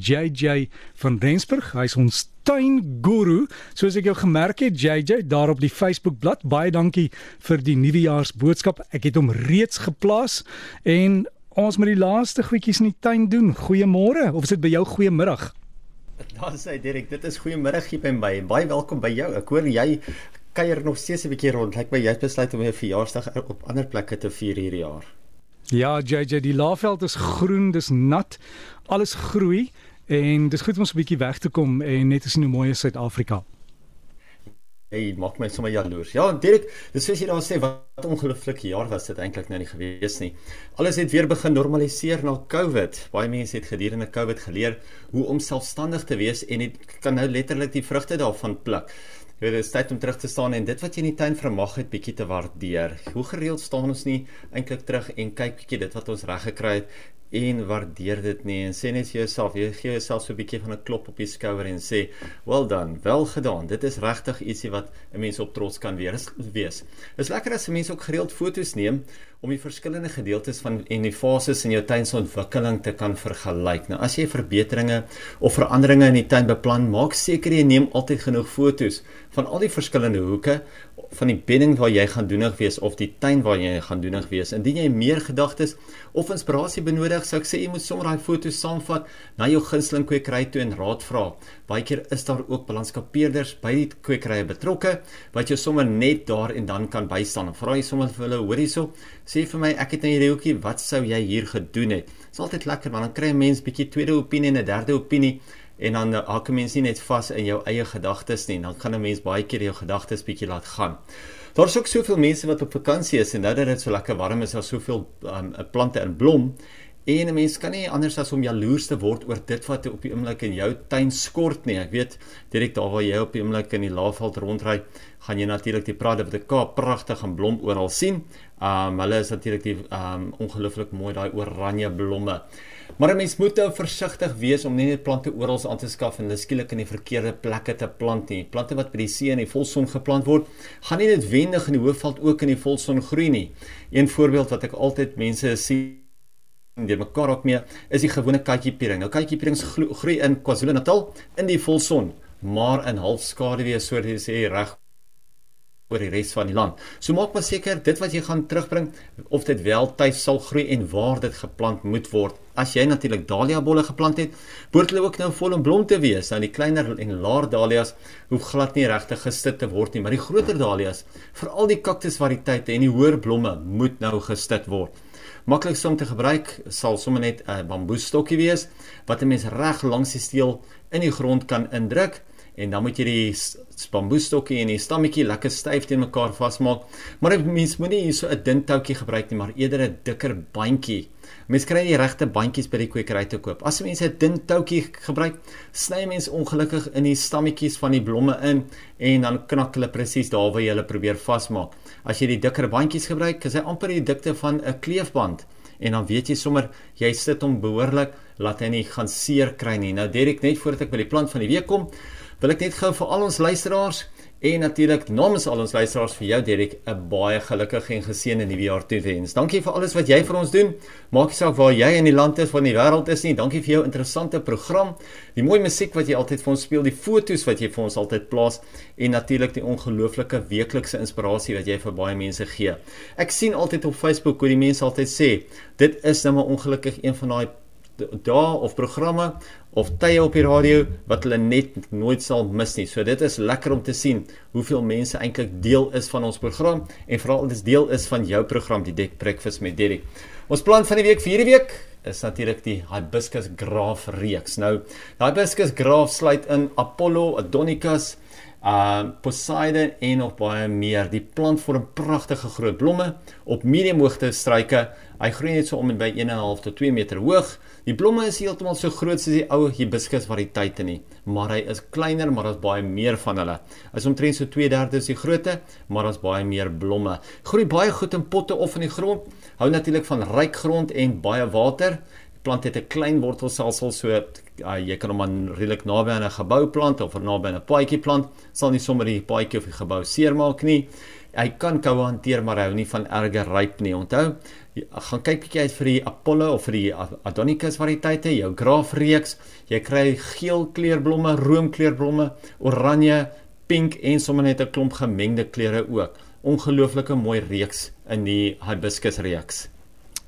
JJ van Rensburg. Hy's ons tuinguru. Soos ek jou gemerk het, JJ, daar op die Facebookblad. Baie dankie vir die nuwejaarsboodskap. Ek het hom reeds geplaas en ons moet die laaste goedjies in die tuin doen. Goeiemôre of is dit by jou goeiemiddag? Daar sê Dirk, dit is goeiemiddag hier by my. Baie welkom by jou. Ek hoor jy kuier nog steeds 'n bietjie rond. Lyk my jy het besluit om jou verjaarsdag op ander plekke te vier hierdie jaar. Ja, JJ, die laafveld is groen, dis nat. Alles groei en dis goed om ons 'n bietjie weg te kom en net te sien hoe mooi is Suid-Afrika. Hey, maak my sommer jaloers. Ja, Dirk, dis soos jy daar sê wat ongelooflike jaar was dit eintlik nou nie gewees nie. Alles het weer begin normaliseer na COVID. Baie mense het gedurende COVID geleer hoe om selfstandig te wees en dit kan nou letterlik die vrugte daarvan pluk. Jy weet, dit is tyd om terug te staan en dit wat jy in die tuin vermag het bietjie te waardeer. Hoe gereeld staan ons nie eintlik terug en kyk bietjie dit wat ons reg gekry het en waardeer dit nie en sê net vir jouself, jy gee jouself so 'n bietjie van 'n klop op die skouer en sê, "Well done, wel gedaan. Dit is regtig ietsie wat 'n mens op trots kan wees." Wees. Is lekker as 'n mens ook gereeld foto's neem om die verskillende gedeeltes van en die fases in jou tuin se ontwikkeling te kan vergelyk. Nou as jy verbeteringe of veranderinge in die tuin beplan, maak seker jy neem altyd genoeg foto's van al die verskillende hoeke van die bedding waar jy gaan doenig wees of die tuin waar jy gaan doenig wees. Indien jy meer gedagtes of inspirasie benodig, sou ek sê jy moet sommer daai foto's saamvat na jou gunsteling kwekery toe en raad vra. Baie keer is daar ook belandskapeerders by die kwekerye betrokke wat jy sommer net daar en dan kan bystaan. Vra jy sommer vir hulle, hoor hierso, sê vir my, ek het nou hierdie hoekie, wat sou jy hier gedoen het? Dit is altyd lekker want dan kry 'n mens bietjie tweede opinie en 'n derde opinie en dan haak 'n mens nie net vas in jou eie gedagtes nie, dan gaan 'n mens baie keer jou gedagtes bietjie laat gaan. Daar's ook soveel mense wat op vakansie is en nou dat dit so lekker warm is, daar's soveel um, plante in blom en 'n mens kan nie anders as om jaloers te word oor dit wat op die oomblik in jou tuin skort nie. Ek weet direk daar waar jy op die oomblik in die laafveld rondry, gaan jy natuurlik die Prade wat 'n Kaap pragtig en blom oral sien. Um hulle is natuurlik die um ongelooflik mooi daai oranje blomme. Maar 'n mens moet nou versigtig wees om nie net plante oral aan te skaf en hulle skielik in die verkeerde plekke te plant nie. Plante wat by die see en die volson geplant word, gaan nie noodwendig in die hoofveld ook in die volson groei nie. Een voorbeeld wat ek altyd mense sien deur mekaar ook mee is die gewone katjiepiering. Nou katjiepierings groei in KwaZulu-Natal in die volson, maar in halfskaduwee soos jy sê reg oor die res van die land. So maak maar seker dit wat jy gaan terugbring of dit wel tuis sal groei en waar dit geplant moet word. As jy natuurlik dahlia bolle geplant het, behoort hulle ook nou vol in blom te wees. Nou die kleiner en laer dahlias hoef glad nie regtig gestit te word nie, maar die groter dahlias, veral die kaktusvariëteite en die hoër blomme moet nou gestit word. Maklikste om te gebruik sal sommer net 'n bamboestokkie wees wat 'n mens reg langs die steel in die grond kan indruk en dan moet jy die bamboestokkie en die stammetjie lekker styf teen mekaar vasmaak. Maar mens moenie hier so 'n dun toutjie gebruik nie, maar eerder 'n dikker bandjie. Mens kry die regte bandjies by die kwekery te koop. As mense 'n dun toutjie gebruik, sny mense ongelukkig in die stammetjies van die blomme in en dan knak hulle presies daar waar jy hulle probeer vasmaak. As jy die dikker bandjies gebruik, is hy amper die dikte van 'n kleefband en dan weet jy sommer jy sit hom behoorlik laat hy nie gaan seer kry nie. Nou Derek net voordat ek by die plant van die week kom, wil ek net gou vir al ons luisteraars en natuurlik namens al ons luisteraars vir jou Derek 'n baie gelukkige en geseënde nuwe jaar toewens. Dankie vir alles wat jy vir ons doen. Maak nie saak waar jy in die land is van die wêreld is nie. Dankie vir jou interessante program. Die mooi musiek wat jy altyd vir ons speel, die foto's wat jy vir ons altyd plaas en natuurlik die ongelooflike weeklikse inspirasie wat jy vir baie mense gee. Ek sien altyd op Facebook hoe die mense altyd sê, dit is nou maar ongelukkig een van daai dae of programme of tye op die radio wat hulle net nooit sal mis nie. So dit is lekker om te sien hoeveel mense eintlik deel is van ons program en veral dit deel is van jou program die Deck Breakfast met Derek. Ons plan van die week vir hierdie week is natuurlik die Hibiscus Graaf reeks. Nou, die Hibiscus Graaf sluit in Apollo, Adonicus, uh Poseidon en nog baie meer. Die plant vorm pragtige groot blomme op medium hoogte struike. Hy groei net so om en by 1.5 tot 2 meter hoog. Die blomme is heeltemal so groot soos die ou hibiscus variëteite nie, maar hy is kleiner, maar daar's baie meer van hulle. Hy is omtrent so 2/3 die grootte, maar daar's baie meer blomme. Groei baie goed in potte of in die grond. Hou natuurlik van ryk grond en baie water. Die plant het 'n klein wortelstelsel so uh, jy kan hom aan redelik naby aan 'n gebou plant of naby aan 'n paadjie plant. Sal nie sommer die paadjie of die gebou seermaak nie. Hy kan koue hanteer, maar hy hou nie van erge ryp nie. Onthou, gaan kyk bietjie uit vir die Apollo of vir die Adonicus variëteite, jou Graaf reeks. Jy kry geel kleurblomme, roomkleurblomme, oranje, pink en sommer net 'n klomp gemengde kleure ook. Ongelooflike mooi reeks in die hibiscus reeks.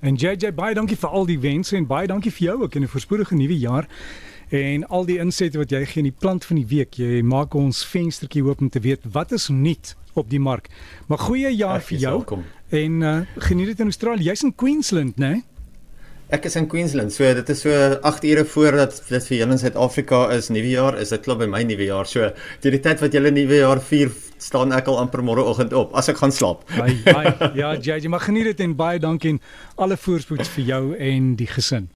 En JJ baie dankie vir al die wense en baie dankie vir jou ook in 'n voorspoedige nuwe jaar en al die insette wat jy gee in die plant van die week. Jy maak ons venstertjie oop om te weet wat is nuut op die mark. Maar goeie jaar Ach, vir jou. Welkom. En uh, geniet dit in Australië. Jy's in Queensland, né? Nee? Ek is in Queensland. So dit is so 8 ure voordat dit vir julle in Suid-Afrika is Nuwejaar. Is dit klop by my Nuwejaar. So die tyd wat julle Nuwejaar vier staan ek al amper môreoggend op as ek gaan slaap. Ai ai ja, JJ, maar geniet dit en baie dankie en alle voorspoed vir jou en die gesin.